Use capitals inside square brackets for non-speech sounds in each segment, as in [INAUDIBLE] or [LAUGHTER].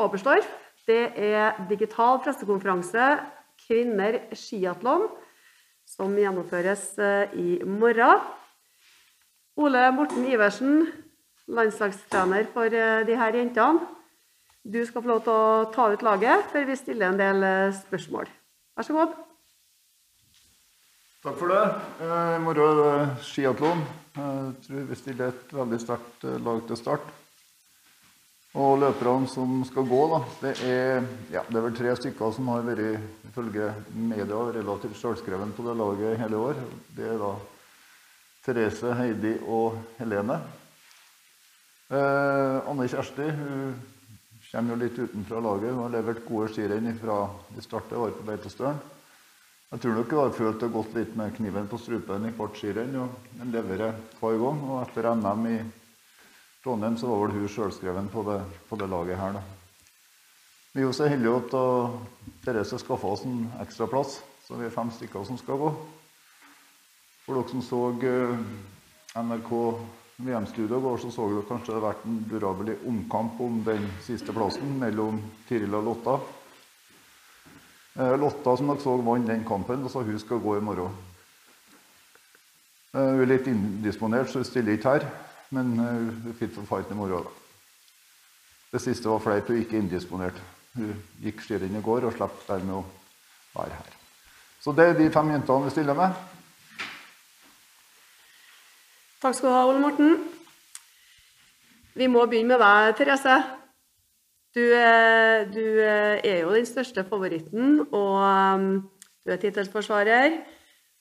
Oberstdorf. Det er digital pressekonferanse Kvinner skiatlon, som gjennomføres eh, i morgen. Ole Morten Iversen, landslagstrener for eh, de her jentene. Du skal få lov til å ta ut laget før vi stiller en del eh, spørsmål. Vær så god. Takk for det. I morgen er det skiatlon. Jeg tror vi stiller et veldig sterkt lag til start. Og løperne som skal gå, da, det er, ja, det er vel tre stykker som har vært, ifølge media, relativt sjølskreven på det laget hele år. Det er da Therese, Heidi og Helene. Eh, Anne Kjersti hun kommer jo litt utenfra laget. Hun har levert gode skirenn fra de startet var på Beitostølen. Jeg tror nok hun har følt det gått litt med kniven på strupen i hvert skirenn. og Den leverer hver gang. Og etter NM i Trondheim så var vel hun sjølskreven på, på, det laget her. da. Vi er jo så heldige at Therese skaffa oss en ekstra plass, så vi er fem stykker som skal gå. For dere som så eh, NRK VM-studio i går, så så dere kanskje det har vært en durabelig omkamp om den siste plassen mellom Tiril og Lotta. Eh, Lotta som dere så vant den kampen, og sa hun skal gå i morgen. Hun er litt indisponert, så hun stiller ikke her. Men hun fikk for fighten i morgen. Det siste var flaut. Hun ikke indisponert. Hun gikk skirenn i går og slapp dermed å være her. Så det er de fem jentene vi stiller med. Takk skal du ha, Ole Morten. Vi må begynne med deg, Therese. Du, du er jo den største favoritten, og um, du er tittelsforsvarer.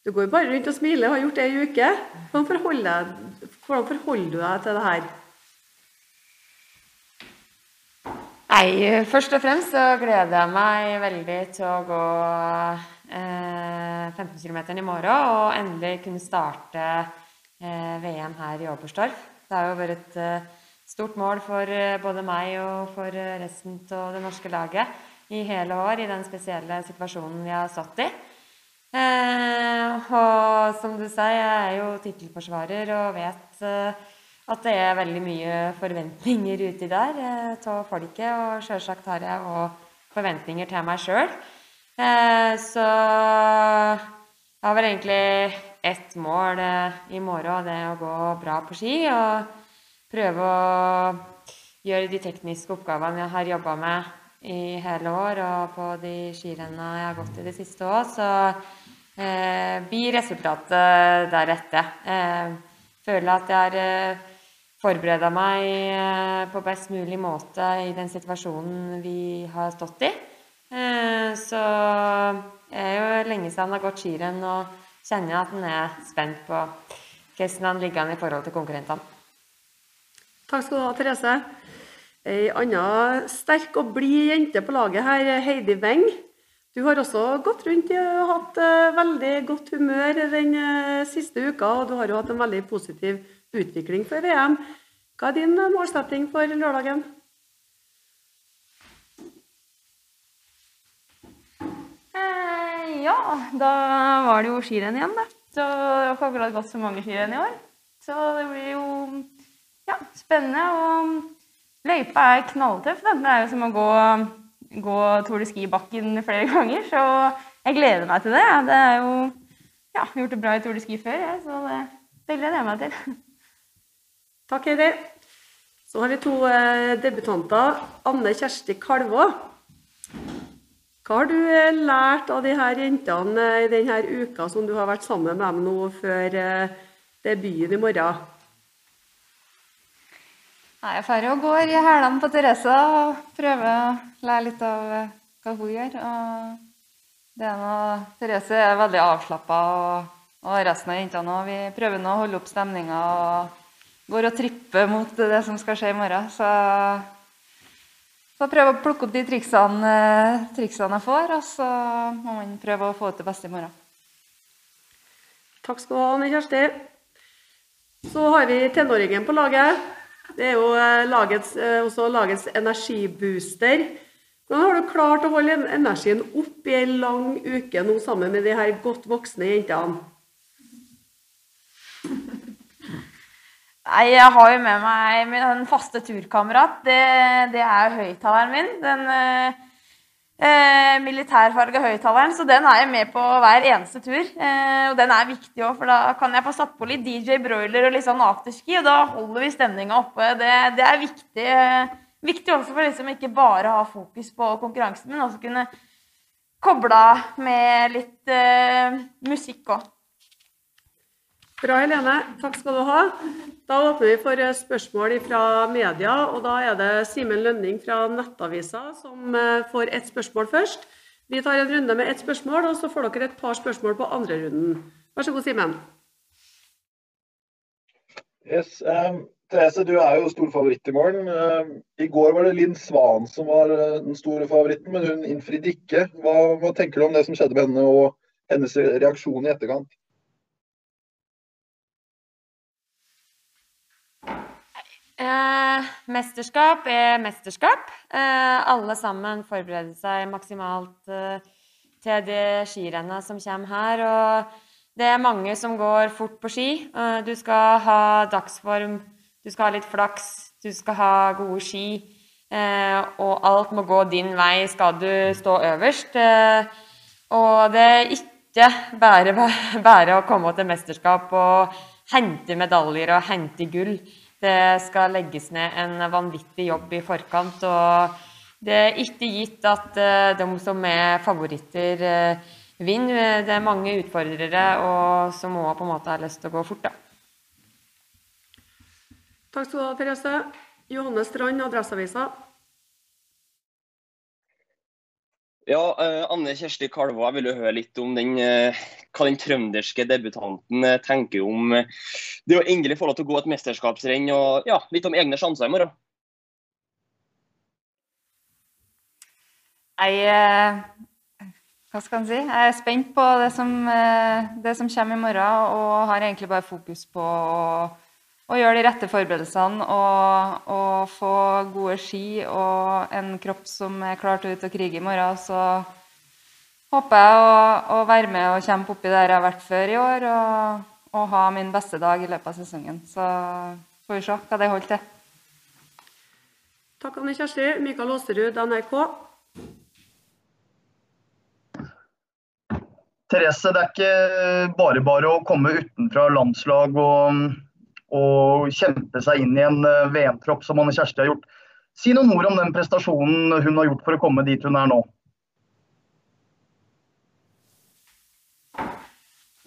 Du går bare rundt og smiler og har gjort det i uke. Hvordan forholder, hvordan forholder du deg til det her? Nei, Først og fremst så gleder jeg meg veldig til å gå eh, 15 km i morgen og endelig kunne starte eh, VM her i Oberstdorf. Det har jo vært et eh, stort mål for eh, både meg og for eh, resten av det norske laget i hele år i den spesielle situasjonen vi har stått i. Eh, og som du sier, jeg er jo tittelforsvarer og vet eh, at det er veldig mye forventninger uti der eh, av folket. Og sjølsagt har jeg òg forventninger til meg sjøl. Eh, så jeg har vel egentlig ett mål eh, i morgen, og det er å gå bra på ski. Og prøve å gjøre de tekniske oppgavene jeg har jobba med i hele år, og på de skirennene jeg har gått i det siste òg. Eh, blir resultatet deretter. Eh, føler at jeg har eh, forbereda meg på best mulig måte i den situasjonen vi har stått i. Så det er jo lenge siden han har gått skirenn og kjenner at han er spent på hvordan han ligger an i forhold til konkurrentene. Takk skal du ha, Therese. Ei anna sterk og blid jente på laget her, Heidi Weng. Du har også gått rundt og hatt uh, veldig godt humør den uh, siste uka, og du har jo hatt en veldig positiv utvikling for VM. Hva er din uh, målsetting for lørdagen? ja, da var det jo skirenn igjen, da. Så det har ikke akkurat gått så mange skirenn i år. Så det blir jo ja, spennende. Og løypa er knalltøff. Det er jo som å gå gå Tour de Ski-bakken flere ganger, så jeg gleder meg til det. Det er jo ja, gjort det bra i Tour de Ski før, jeg, så det, det, gleder jeg meg til. [LAUGHS] Takk, Heidi. Så har vi to eh, debutanter. Anne Kjersti Kalvå. Hva har du eh, lært av de her jentene eh, i denne uka som du har vært sammen med dem nå før eh, debuten i morgen? Nei, jeg drar og går i hælene på Therese og prøver å lære litt av eh, hva hun gjør. Og det er noe, Therese er veldig avslappa, og, og, resten av jentene òg. Vi prøver nå å holde opp stemninga og går og tripper mot det som skal skje i morgen. Så, så prøver å plukke opp de triksene, triksene jeg får, og så må man prøve å få det til beste i morgen. Takk skal du ha, Anne Kjersti. Så har vi tenåringen på laget. Det er jo eh, lagets, eh, også lagets energibooster. Hvordan har du klart å holde energien opp i ei lang uke nå sammen med de her godt voksne jentene? Nei, jeg har jo med meg min faste turkamerat. Det, det er høyttaleren min. Den eh, militærfarga høyttaleren. Så den er jeg med på hver eneste tur. Eh, og den er viktig òg, for da kan jeg få satt på litt DJ Broiler og litt sånn afterski, og da holder vi stemninga oppe. Det, det er viktig, eh, viktig også for liksom ikke bare ha fokus på konkurransen, men også kunne koble av med litt eh, musikk òg. Bra, Helene. Takk skal du ha. Da åpner vi for eh, spørsmål fra media. og Da er det Simen Lønning fra Nettavisa som eh, får ett spørsmål først. Vi tar en runde med ett spørsmål, og så får dere et par spørsmål på andre runden. Vær så god, Simen. Yes, um, Therese, du er jo stor favoritt i morgen. Um, I går var det Linn Svan som var uh, den store favoritten, men hun innfridde ikke. Hva, hva tenker du om det som skjedde med henne og hennes reaksjon i etterkant? Eh, mesterskap er mesterskap. Eh, alle sammen forbereder seg maksimalt eh, til det skirennet som kommer her. Og det er mange som går fort på ski. Eh, du skal ha dagsform, du skal ha litt flaks, du skal ha gode ski. Eh, og alt må gå din vei skal du stå øverst. Eh, og det er ikke bare, [LAUGHS] bare å komme til mesterskap og hente medaljer og hente gull. Det skal legges ned en vanvittig jobb i forkant. og Det er ikke gitt at uh, de som er favoritter, uh, vinner. Det er mange utfordrere og som òg på en måte har lyst til å gå fort. da. Takk skal du ha, Therese. Johanne Strand, Adresseavisa. Ja, eh, Anne Kjersti Kalvå, jeg vil jo høre litt om den, eh, hva den trønderske debutanten eh, tenker om det å endelig få lov til å gå et mesterskapsrenn, og ja, litt om egne sjanser i morgen. Jeg Hva skal en si? Jeg er spent på det som, det som kommer i morgen, og har egentlig bare fokus på å, å gjøre de rette forberedelsene og, og, få gode ski og en kropp som er klar til å ut og krige i morgen. Så håper jeg å, å være med og kjempe oppi der jeg har vært før i år, og, og ha min beste dag i løpet av sesongen. Så får vi se hva det holder til. Takk, Anne Kjersti. Mikael Åserud, NRK. Therese, det er ikke bare bare å komme utenfra landslag og, og kjempe seg inn i en eh, VM-tropp som Anne Kjersti har gjort. Si noen ord om den prestasjonen hun har gjort for å komme dit hun er nå.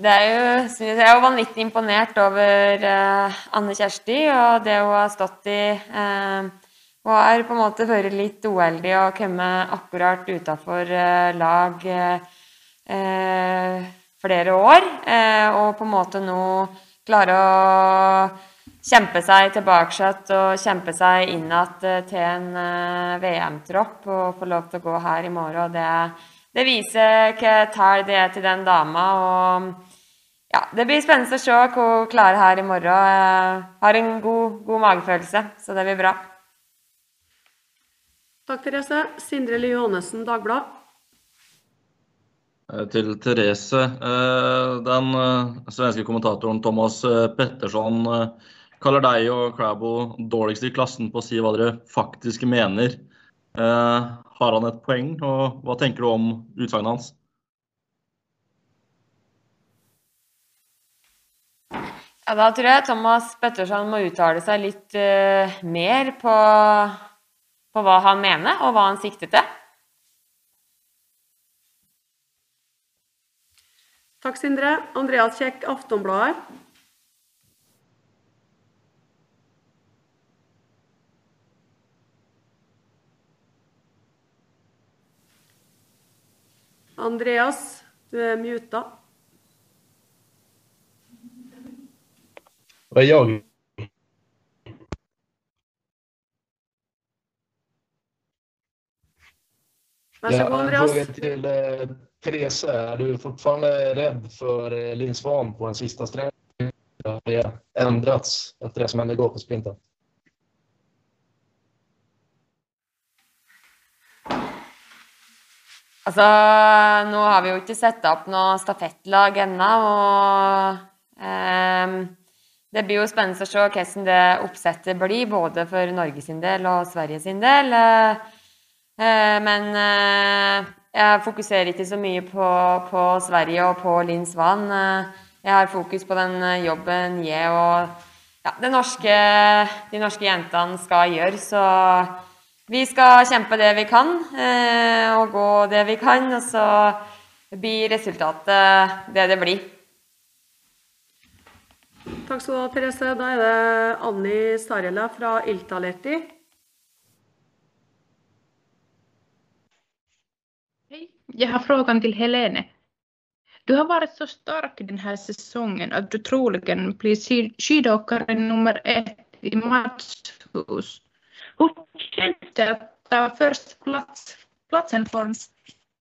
Det er jo, jeg er jo vanvittig imponert over eh, Anne Kjersti og det hun har stått i. Eh, hun har på en måte vært litt uheldig og kommet akkurat utafor eh, lag eh, flere år. Eh, og på en måte nå klare å kjempe seg tilbake og kjempe seg inn igjen til en eh, VM-tropp og få lov til å gå her i morgen. Det, det viser hva tall det er til den dama. og ja, Det blir spennende å se hva hun klarer her i morgen. Jeg har en god, god magefølelse, så det blir bra. Takk, Therese. Sindre Lie Johannessen, Dagbladet. Eh, Til Therese. eh, Den eh, svenske kommentatoren Thomas Petterson kaller deg og Klæbo dårligst i klassen på å si hva dere faktisk mener. Har han et poeng, og hva tenker du om utsagnet hans? Ja, Da tror jeg Thomas Petterson må uttale seg litt uh, mer på, på hva han mener, og hva han sikter til. Takk, Sindre. Andreas Kjekk, Aftonbladet. Andreas, du er muta. Det er jeg. Vær så god, Andreas. Eh, Therese. Är du fortfarande rädd för eh, Linn Svan på en sista sträcka? Har det ändrats efter det som hände igår på sprinten? Altså, nå har vi jo ikke satt opp noe stafettlag ennå, og eh, det blir jo spennende å se hvordan det oppsettet blir, både for Norge sin del og Sverige sin del. Men jeg fokuserer ikke så mye på, på Sverige og på Linn Svan. Jeg har fokus på den jobben jeg og ja, det norske, de norske jentene skal gjøre. Så vi skal kjempe det vi kan, og gå det vi kan. Og så blir resultatet det det blir. Takk skal du ha, Therese. Da er det Anni Sarela fra Iltalehti. Jag har frågan till Helene. Du har varit så stark den här säsongen att du troligen blir skidåkare nummer ett i Matshus. Hur känns det att ta först plats, platsen en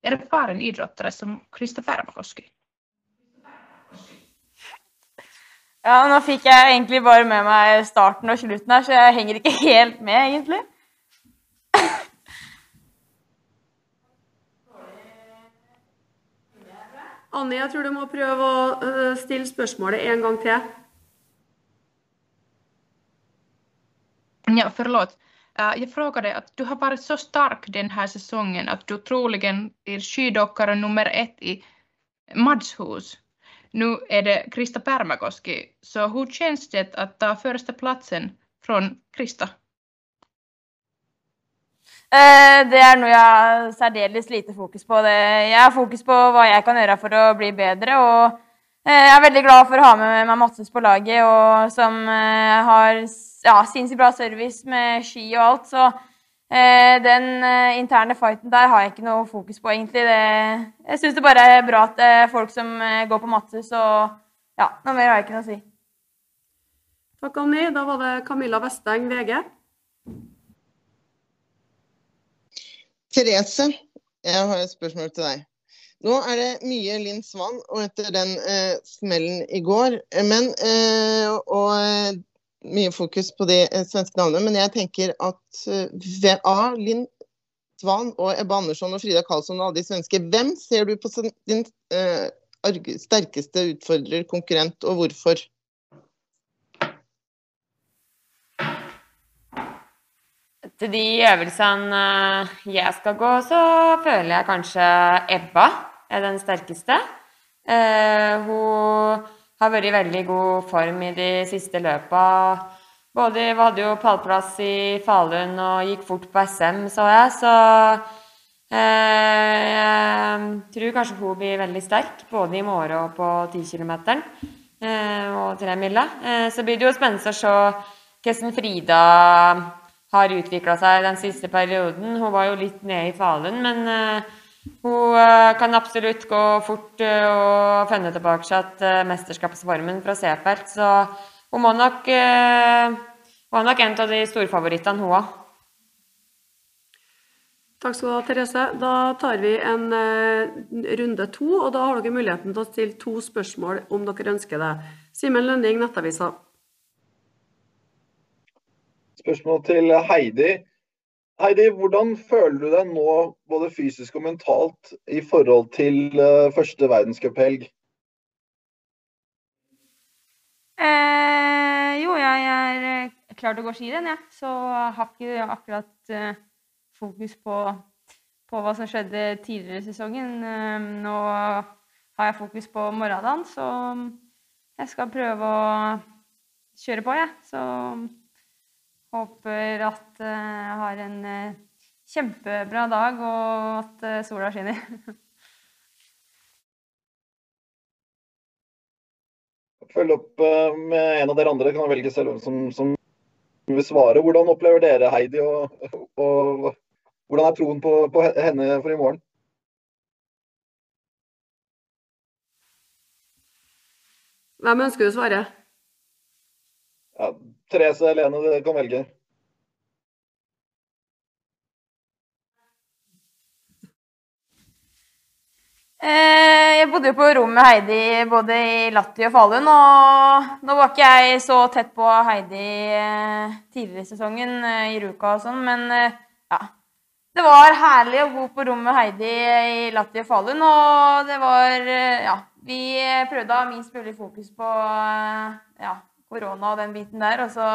erfaren idrottare som Krista Pärmakoski? Ja, nå fikk jeg egentlig bare med meg starten og slutten her, så jeg henger ikke helt med, egentlig. Anni, jeg tror du må prøve å stille spørsmålet en gang til. Ja, förlåt. Jag frågade att du har varit så stark den här att du troligen blir skidåkare nummer ett i Madshus. Nu är det Krista Pärmakoski, så hur känns det att ta första platsen från Krista? Det er noe jeg har særdeles lite fokus på. Jeg har fokus på hva jeg kan gjøre for å bli bedre. og Jeg er veldig glad for å ha med meg Matses på laget, og som har ja, sinnssykt bra service med ski og alt. Så den interne fighten der har jeg ikke noe fokus på, egentlig. Det, jeg syns det bare er bra at det er folk som går på Matses, og ja, noe mer har jeg ikke noe å si. Takk, Anni. Da var det Camilla Vesteng, VG. Therese, jeg har et spørsmål til deg. Nå er det mye Linn Svan og etter den eh, smellen i går, men, eh, og mye fokus på de eh, svenske navnene. Men jeg tenker at ved A, Linn Svan og Ebba Andersson og Frida Karlsson og alle de svenske, hvem ser du på som din sterkeste utfordrer, konkurrent, og hvorfor? Til de øvelsene jeg skal gå, så føler jeg kanskje Ebba er den sterkeste. Hun har vært i veldig god form i de siste løpa. Både, vi hadde jo pallplass i Falun og gikk fort på SM, så jeg. Så jeg tror kanskje hun blir veldig sterk, både i morgen og på 10 km og tremila. Så blir det jo spennende å se hvordan Frida har utvikla seg den siste perioden. Hun var jo litt nede i Falun, men hun kan absolutt gå fort og finne tilbake til mesterskapsformen fra Seefeld. Så hun må nok er nok en av de storfavorittene, hun òg. Takk skal du ha, Therese. Da tar vi en runde to, og da har dere muligheten til å stille to spørsmål om dere ønsker det. Simen Lønning, Nettavisa. Spørsmål til Heidi. Heidi, hvordan føler du deg nå, både fysisk og mentalt, i forhold til første verdenscuphelg? Eh, jo, jeg er klar til å gå skirenn, jeg. Så jeg har ikke akkurat fokus på, på hva som skjedde tidligere i sesongen. Nå har jeg fokus på morgendagen, så jeg skal prøve å kjøre på, jeg. Så håper at jeg har en kjempebra dag, og at sola skinner. [LAUGHS] Følg opp med en av dere andre, kan velge selv som, som vil svare. Hvordan opplever dere Heidi, og, og hvordan er troen på, på henne for i morgen? Hvem ønsker du å svare? Ja, Therese, Helene, du kan velge. Jeg bodde jo på rom med Heidi både i Lahti og Falun. Og nå var ikke jeg så tett på Heidi tidligere i sesongen i Ruka og sånn, men ja. Det var herlig å bo på rom med Heidi i Lahti og Falun, og det var Ja. Vi prøvde å ha minst mulig fokus på ja, korona og den biten der. Og så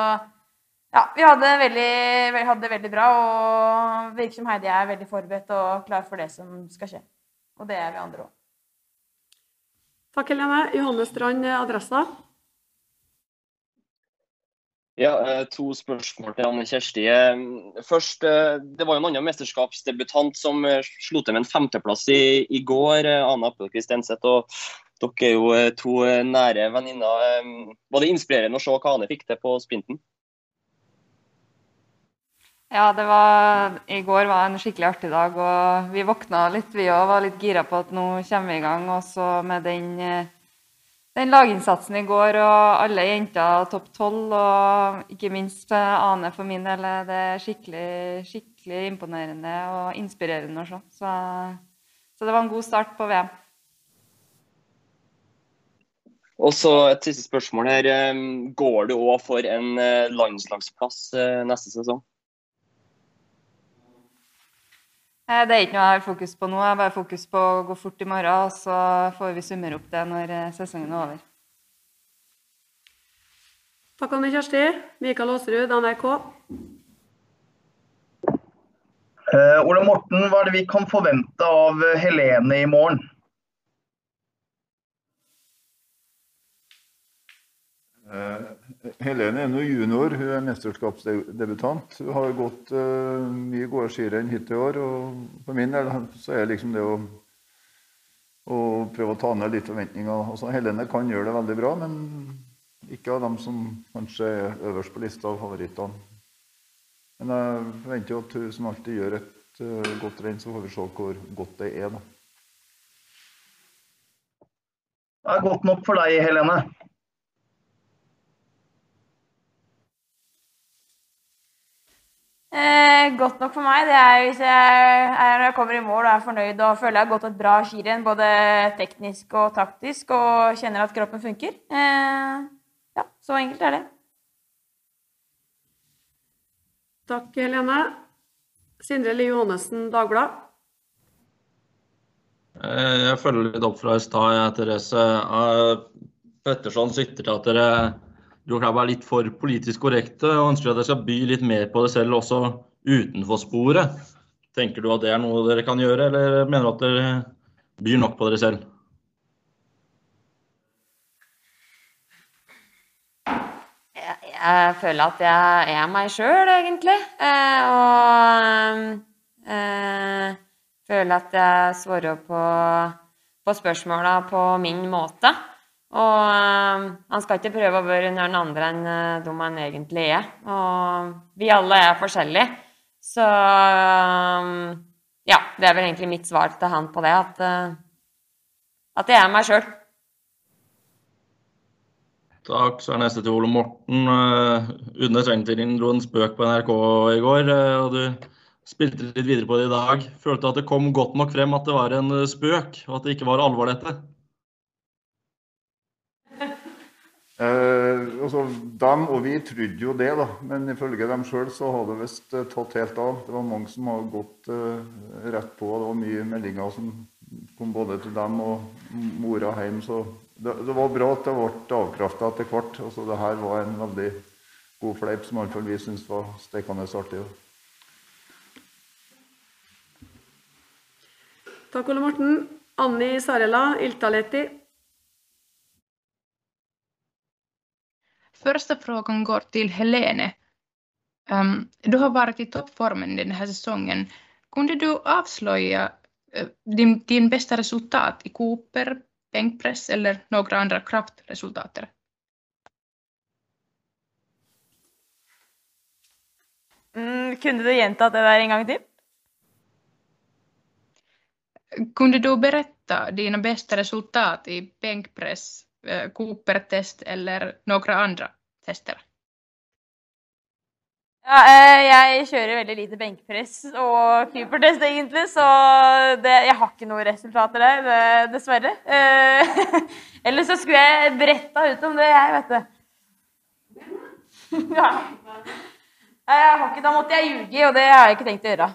ja, vi hadde det veldig, hadde det veldig bra. Og virker som Heidi er veldig forberedt og klar for det som skal skje. Og det er vi andre òg. Takk, Helene. Johanne Strand, Adressa. Ja, eh, To spørsmål til Anne Kjersti. Eh, Først, eh, Det var jo en annen mesterskapsdebutant som eh, slo til med en femteplass i, i går. eh, Anna Appelquist Enseth. og Dere er jo eh, to eh, nære venninner. Eh, Var det inspirerende å se hva Ane fikk til på sprinten? Ja, det var, i går var en skikkelig artig dag, og vi våkna litt, vi òg. Var litt gira på at nå kommer vi i gang. Og så med den, den laginnsatsen i går og alle jenter topp tolv, og ikke minst Ane for min del, er det skikkelig, skikkelig imponerende og inspirerende å se. Så, så det var en god start på VM. Og så et siste spørsmål her. eh, Går du òg for en eh, landslagsplass eh, neste sesong? Eh, Det er ikke noe jeg har fokus på nå. Jeg har bare fokus på å gå fort i morgen, og så får vi summere opp det når sesongen er over. Takk, Anne Kjersti. Mikael Aasrud, NRK. Uh, Ole Morten, hva er det vi kan forvente av Helene i morgen? Helene er nå junior, hun er mesterskapsdebutant. Hun har gått eh, mye gode skirenn hittil i år. og For min del så er liksom det å, å prøve å ta ned litt forventninger. Altså, Helene kan gjøre det veldig bra, men ikke av dem som kanskje er øverst på lista av favorittene. Men jeg forventer jo at hun som alltid gjør et eh, godt renn, så får vi se hvor godt det er. da. Det er godt nok for deg, Helene. Eh, godt nok for meg. Det er hvis jeg, er, når jeg kommer i mål og er fornøyd og føler jeg har gått et bra skirenn, både teknisk og taktisk, og kjenner at kroppen funker. Eh, ja, så enkelt er det. Takk, Helene. Sindre Lie Johannessen, Dagbladet. Eh, Jeg følger litt opp fra i stad, Therese. Eh, Petterson sikter til at dere du Klæbo er litt for politisk korrekte og ønsker at dere skal by litt mer på det selv også utenfor sporet. Tenker du at det er noe dere kan gjøre, eller mener du at dere byr nok på dere selv? Jeg, jeg føler at jeg er meg sjøl, egentlig. Eh, og eh, føler at jeg svarer på, på spørsmåla på min måte. Og eh, han skal ikke prøve å være noen andre enn eh, de han egentlig er. Og vi alle er forskjellige. Så eh, ja, det er vel egentlig mitt svar til han på det, at, at jeg er meg sjøl. Takk. Så er neste til Ole Morten. Une Svengtirin dro en spøk på NRK i går, og du spilte litt videre på det i dag. Følte at det kom godt nok frem at det var en spøk, og at det ikke var alvor, dette? Eh, altså, dem og vi trodde jo det, da. men ifølge dem sjøl så har det visst eh, tatt helt av. Det var mange som har gått eh, rett på. Det var mye meldinger som kom både til dem og mora hjem. Så det, det var bra at det ble avkrafta etter hvert. Altså, det her var en veldig god fleip som i hvert fall vi syntes var steikende artig. da. Takk, Ole Morten. Anni Sarela, Iltalehti. Första frågan går till Helene. Um, du har varit i toppformen den här säsongen. Kunde du avslöja uh, din, din bästa resultat i Cooper, bänkpress eller några andra kraftresultat? Mm, kunne du gjenta det där en gang til? Kunde du berätta dina bästa resultat i bänkpress, Cooper-test eller några andra tester? Ja, eh, jeg kjører veldig lite benkpress og Cooper-test, egentlig, så det, jeg har ikke noen resultater der, dessverre. Eller [LAUGHS] Ellers så skulle jeg bretta ut om det, jeg, vet du. [LAUGHS] Ja. Jeg har ikke, da måtte jeg ljuge, og det har jeg ikke tenkt å gjøre.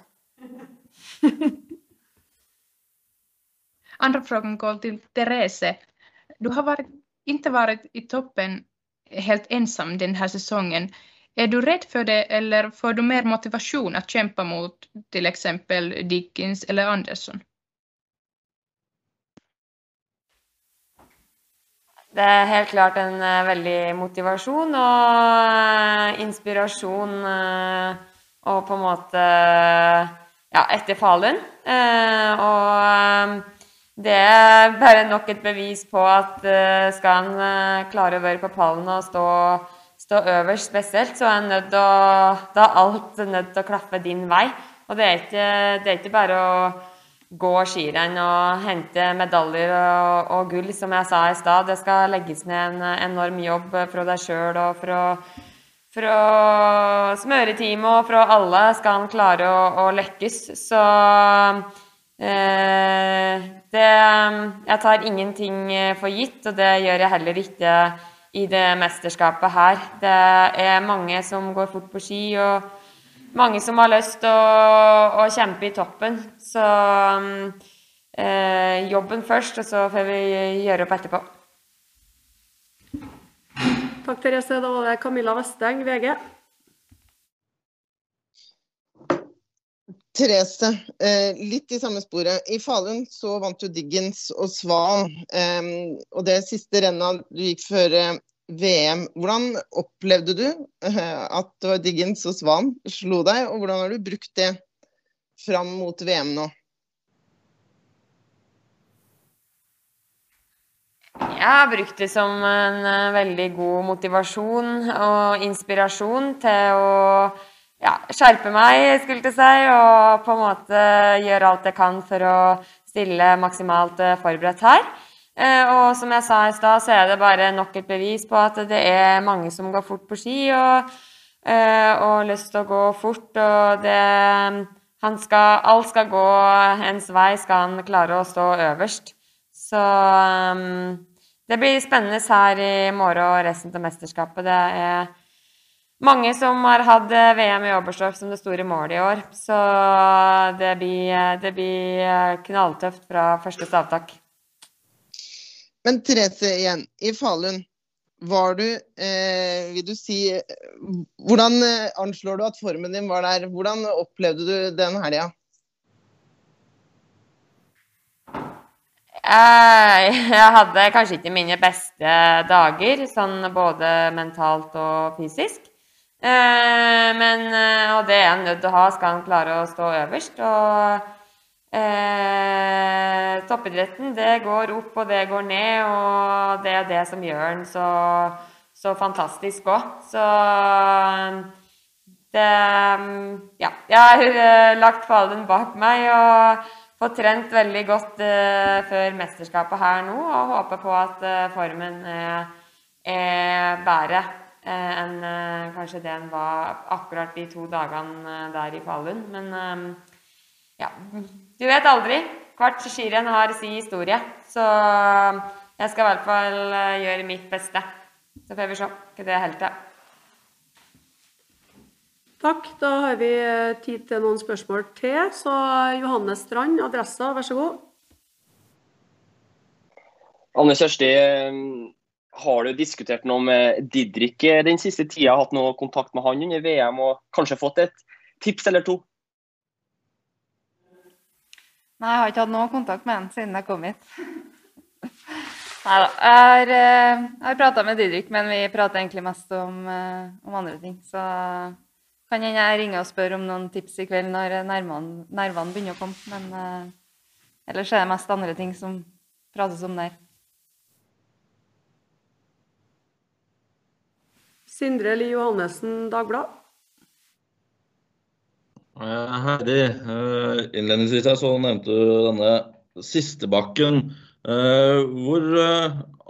[LAUGHS] Andra frågan går till Therese. Du har varit, inte varit i toppen helt ensam den här säsongen. Är du rädd för det eller får du mer motivation att kämpa mot till exempel Dickens eller Andersson? Det er helt klart en uh, veldig motivasjon og uh, inspirasjon uh, og på en måte ja, etter Falun. og det er bare nok et bevis på at skal han klare å være på pallen og stå, stå øverst spesielt, så er nødt å, da er alt nødt til å klaffe din vei. Og det er ikke, det er ikke bare å gå skirenn og hente medaljer og, og, gull, som jeg sa i stad. Det skal legges ned en enorm jobb fra deg sjøl og fra, fra smøreteamet og fra alle skal han klare å, å lekkes. Så eh, det Jeg tar ingenting for gitt, og det gjør jeg heller ikke i det mesterskapet her. Det er mange som går fort på ski. og mange som har lyst til å, å, kjempe i toppen. Så eh, jobben først, og så får vi gjøre opp etterpå. Takk, Therese. Da var det Camilla Vesteng, VG. Therese, eh, litt i samme sporet. I Falun så vant jo Diggins og Svan. Eh, og det siste rennet du gikk før eh, VM. Hvordan opplevde du at det var Diggins og Svan slo deg, og hvordan har du brukt det fram mot VM nå? Jeg har brukt det som en veldig god motivasjon og inspirasjon til å ja, skjerpe meg, skulle jeg si, og på en måte gjøre alt jeg kan for å stille maksimalt eh, forberedt her. Eh, og som jeg sa i stad, så er det bare nok et bevis på at det er mange som går fort på ski og, eh, og lyst til å gå fort. Og det skal, Alt skal gå ens vei, skal han klare å stå øverst. Så det blir spennende her i morgen og resten av mesterskapet. Det er mange som har hatt VM i Oberstdorf som det store målet i år. Så det blir, det blir knalltøft fra første stavtak. Men Therese igjen, i Falun. Var du eh, Vil du si Hvordan eh, anslår du at formen din var der? Hvordan opplevde du den helga? [LAUGHS] Jeg hadde kanskje ikke mine beste dager, sånn både mentalt og fysisk. Eh, men, eh, og det er han nødt til å ha skal han klare å stå øverst. Og Eh, toppidretten det går opp og det går ned, og det er det som gjør den så, så fantastisk òg. Så det Ja. Jeg har uh, lagt fallen bak meg og fått trent veldig godt eh, før mesterskapet her nå, og håper på at eh, formen er bedre enn kanskje det den var akkurat de to dagene der i Falun. Men ja, du vet aldri. Hvert skirenn har sin historie. Så jeg skal i hvert fall eh, gjøre mitt beste. Så får vi se hva det holder til. Takk. Da har vi eh, tid til noen spørsmål til. Så Johannes Strand, Adressa, vær så god. Anne Kjersti, eh, har du diskutert noe med Didrik den siste tida? Hatt noe kontakt med han under VM og kanskje fått et tips eller to? Nei, jeg har ikke hatt noe kontakt med han siden jeg kom hit. [LAUGHS] Nei da. Jeg har, eh, har prata med Didrik, men vi prater egentlig mest om, eh, om andre ting. Så kan hende jeg ringer og spør om noen tips i kveld når nervene, begynner å komme. Men ellers er det mest andre ting som prates om der. Sindre Li Johannessen, Dagbladet. Eh, Heidi, eh, innledningsvis her så nevnte du denne siste bakken. Eh, hvor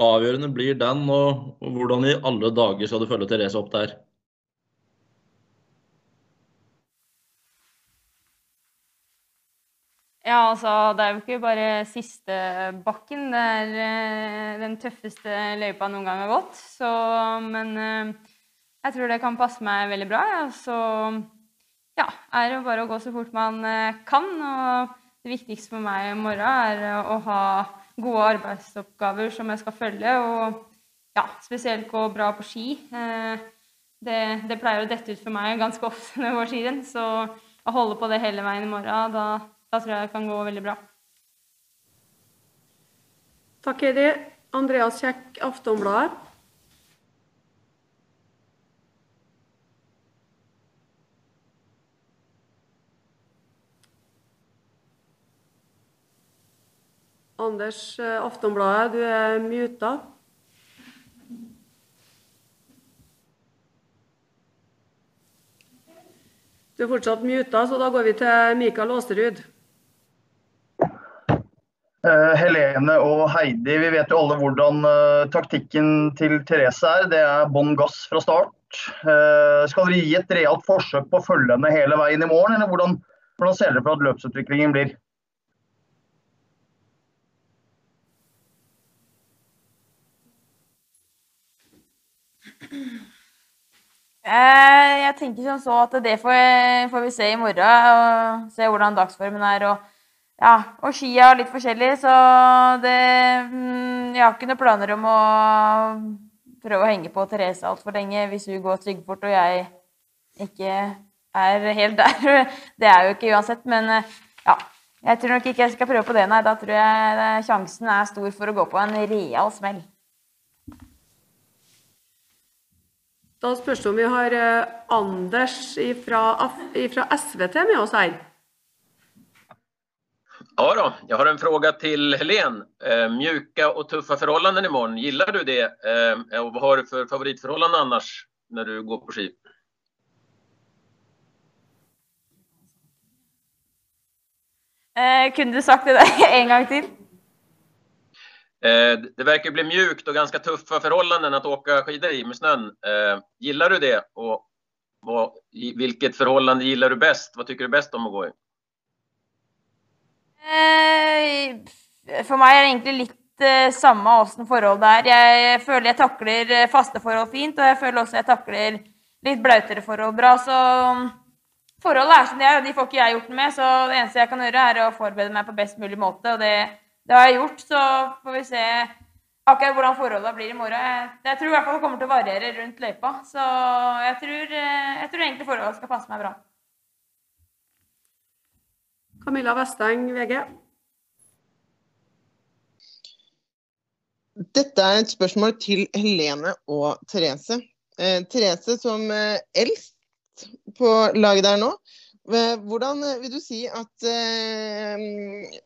avgjørende blir den, og hvordan i alle dager skal du følge Therese opp der? Ja, altså det er jo ikke bare siste bakken. Det er den tøffeste løypa noen gang har gått. Så, men jeg tror det kan passe meg veldig bra. Ja. Så ja, er det bare å gå så fort man eh, kan. Og det viktigste for meg i morgen er å ha gode arbeidsoppgaver som jeg skal følge. Og ja, spesielt gå bra på ski. Eh, det, det, pleier å dette ut for meg ganske ofte når jeg går skirenn. Så å holde på det hele veien i morgen, da, da tror jeg det kan gå veldig bra. Takk, Heidi. Andreas Kjekk, Aftonbladet. Anders eh, Aftonbladet, du er muta. Du er fortsatt muta, så da går vi til Mikael Aaserud. Uh, Helene og Heidi, vi vet jo alle hvordan uh, taktikken til Therese er. Det er bånn gass fra start. Skal dere gi et realt forsøk på å følge henne hele veien i morgen, eller hvordan, hvordan ser dere for at løpsutviklingen blir? Jeg tenker som så at det får, får, vi se i morgen. og Se hvordan dagsformen er. Og, ja, og skia er litt forskjellig, så det mm, Jeg har ikke noen planer om å prøve å henge på Therese altfor lenge hvis hun går styggfort og jeg ikke er helt der. [LAUGHS] Det er jo ikke uansett, men eh, ja. Jeg tror nok ikke jeg skal prøve på det, nei. Da tror jeg sjansen er stor for å gå på en real smell. Da spørs det om vi har eh, Anders fra SVT med oss her. Ja då, jag har en fråga till Helen. Eh, mjuka och tuffa förhållanden imorgon, gillar du det? Eh, och vad har du för favoritförhållanden annars när du går på ski? Eh, kunne du sagt det [LAUGHS] en gang till? Eh, det verkar bli mjukt och ganska tuffa förhållanden att åka skidor i med snön. Eh, gillar du det? Och vad, vilket förhållande gillar du bäst? Vad tycker du bäst om att gå i? Eh, for meg er det egentlig litt samme åssen forholdet er. Jeg føler jeg takler faste forhold fint, og jeg føler også jeg takler litt blautere forhold bra. Så um, forholdet er som det er, og de får ikke jeg gjort med. Så det eneste jeg kan gjøre, er å forberede meg på best mulig måte. og det det har jeg gjort, så får vi se akkurat hvordan forholdene blir i morgen. Jeg tror i hvert fall det kommer til å variere rundt løypa, så jeg tror, eh, jeg tror egentlig forholdene skal passe meg bra. Camilla Vesteng, VG. Dette er et spørsmål til Helene og Therese. Eh, Therese som eh, eldst på laget der nå. Eh, hvordan vil du si at eh,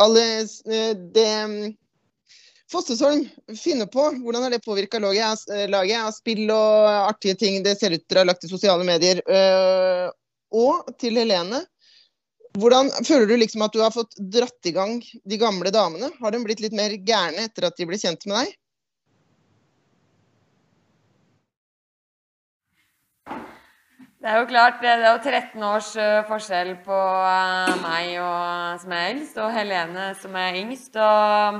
alle eh, det mm, Fossesholm finner på, hvordan har det påvirka laget, eh, av spill og artige ting det ser ut til å ha lagt i sosiale medier? Eh, og til Helene, hvordan føler du liksom at du har fått dratt i gang de gamle damene? Har de blitt litt mer gærne etter at de ble kjent med deg? Det er jo klart, det er jo 13 års eh, forskjell på eh, meg og, som er eldst, og Helene som er yngst. og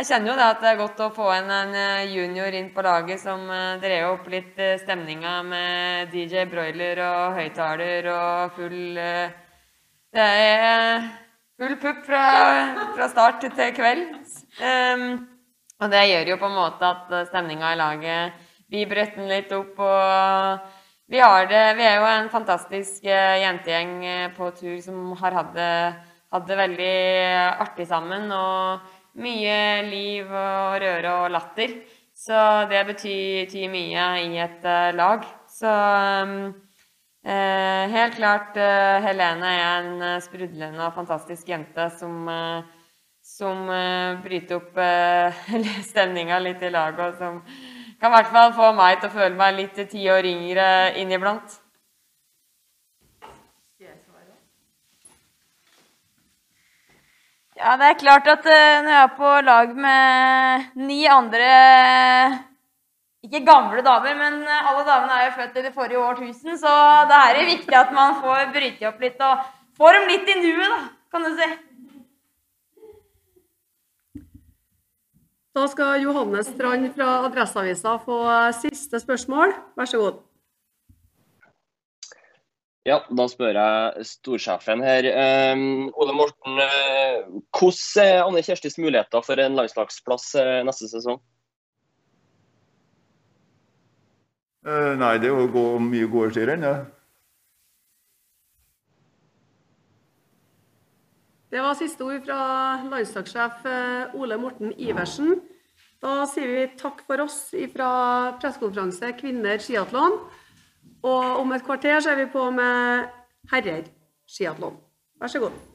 Jeg kjenner jo det at det er godt å få en, en eh, junior inn på laget som drev opp litt stemninga med DJ broiler og høyttaler og full Det er full pupp fra, fra start til kveld. Um, og det gjør jo på en måte at stemninga i laget blir brøtten litt opp. og vi, det, vi, er jo en fantastisk uh, jentegjeng uh, på tur som har hatt det, hatt det veldig artig sammen. Og mye liv og røre og latter. Så det betyr, betyr mye i et lag. Så eh, helt klart Helene er en sprudlende og fantastisk jente som, som bryter opp [LAUGHS] stemninga litt i laget. og som kan i hvert fall få meg til å føle meg litt ti år yngre inniblant. Ja, det er klart at uh, når jeg er på lag med ni andre Ikke gamle damer, men alle damene er jo født i det forrige årtusen, så det er viktig at man får bryte opp litt og får dem litt i nuet, da, kan du si. Da skal Johanne Strand fra Adresseavisa få eh, siste spørsmål. Vær så god. Ja, da spør jeg storsjefen her. Um, Ole Morten, eh, hvordan er Anne Kjerstis muligheter for en landslagsplass eh, neste sesong? Uh, nei, det går mye går til den. Ja. Det var siste ord fra landslagssjef eh, Ole Morten Iversen. Da sier vi takk for oss fra pressekonferanse Kvinner skiatlon. Og om et kvarter så er vi på med herrer skiatlon. Vær så god.